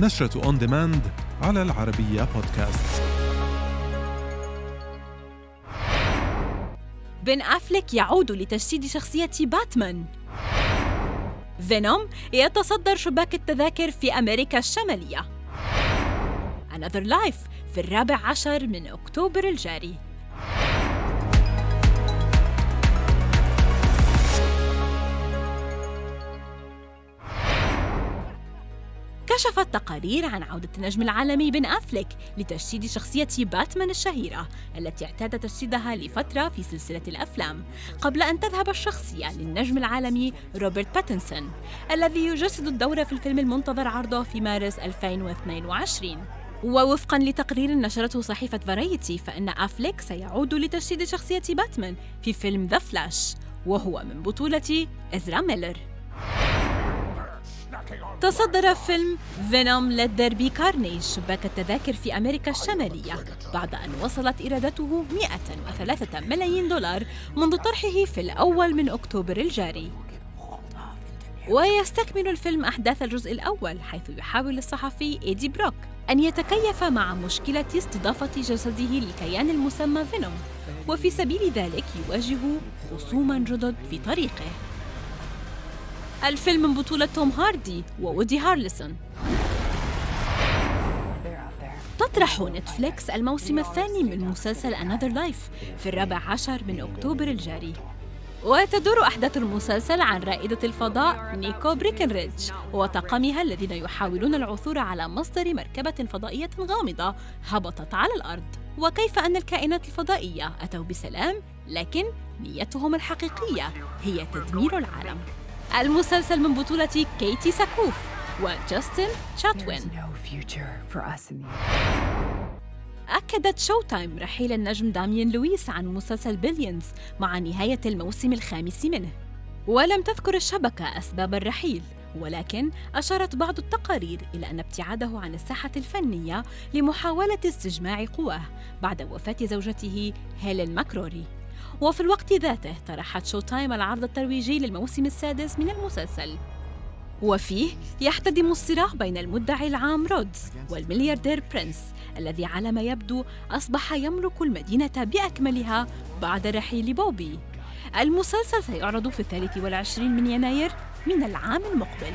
نشرة On Demand على العربية بودكاست. بن أفليك يعود لتجسيد شخصية باتمان. فينوم يتصدر شباك التذاكر في أمريكا الشمالية. Another Life في الرابع عشر من أكتوبر الجاري. كشفت تقارير عن عودة النجم العالمي بن أفليك لتجسيد شخصية باتمان الشهيرة التي اعتاد تجسيدها لفترة في سلسلة الأفلام قبل أن تذهب الشخصية للنجم العالمي روبرت باتنسون الذي يجسد الدور في الفيلم المنتظر عرضه في مارس 2022 ووفقا لتقرير نشرته صحيفة فرايتي فإن أفليك سيعود لتجسيد شخصية باتمان في فيلم The Flash وهو من بطولة إزرا ميلر. تصدر فيلم Venom Let There Be Carnage شباك التذاكر في أمريكا الشمالية. بعد أن وصلت إيراداته 103 ملايين دولار منذ طرحه في الأول من أكتوبر الجاري. ويستكمل الفيلم أحداث الجزء الأول حيث يحاول الصحفي إيدي بروك أن يتكيف مع مشكلة استضافة جسده للكيان المسمى فينوم وفي سبيل ذلك يواجه خصوما جدد في طريقه. الفيلم من بطولة توم هاردي وودي هارلسون. تطرح نتفليكس الموسم الثاني من مسلسل Another Life في الرابع عشر من أكتوبر الجاري. وتدور أحداث المسلسل عن رائدة الفضاء نيكو بريكنريدج وطاقمها الذين يحاولون العثور على مصدر مركبة فضائية غامضة هبطت على الأرض. وكيف أن الكائنات الفضائية أتوا بسلام؟ لكن نيتهم الحقيقية هي تدمير العالم. المسلسل من بطولة كيتي ساكوف وجاستن شاتوين. أكدت شو تايم رحيل النجم داميان لويس عن مسلسل Billions مع نهاية الموسم الخامس منه. ولم تذكر الشبكة أسباب الرحيل ولكن أشارت بعض التقارير إلى أن ابتعاده عن الساحة الفنية لمحاولة استجماع قواه بعد وفاة زوجته هيلين ماكروري. وفي الوقت ذاته طرحت شو تايم العرض الترويجي للموسم السادس من المسلسل. وفيه يحتدم الصراع بين المدعي العام رودز والملياردير برنس الذي على ما يبدو أصبح يملك المدينة بأكملها بعد رحيل بوبي. المسلسل سيعرض في الثالث والعشرين من يناير من العام المقبل.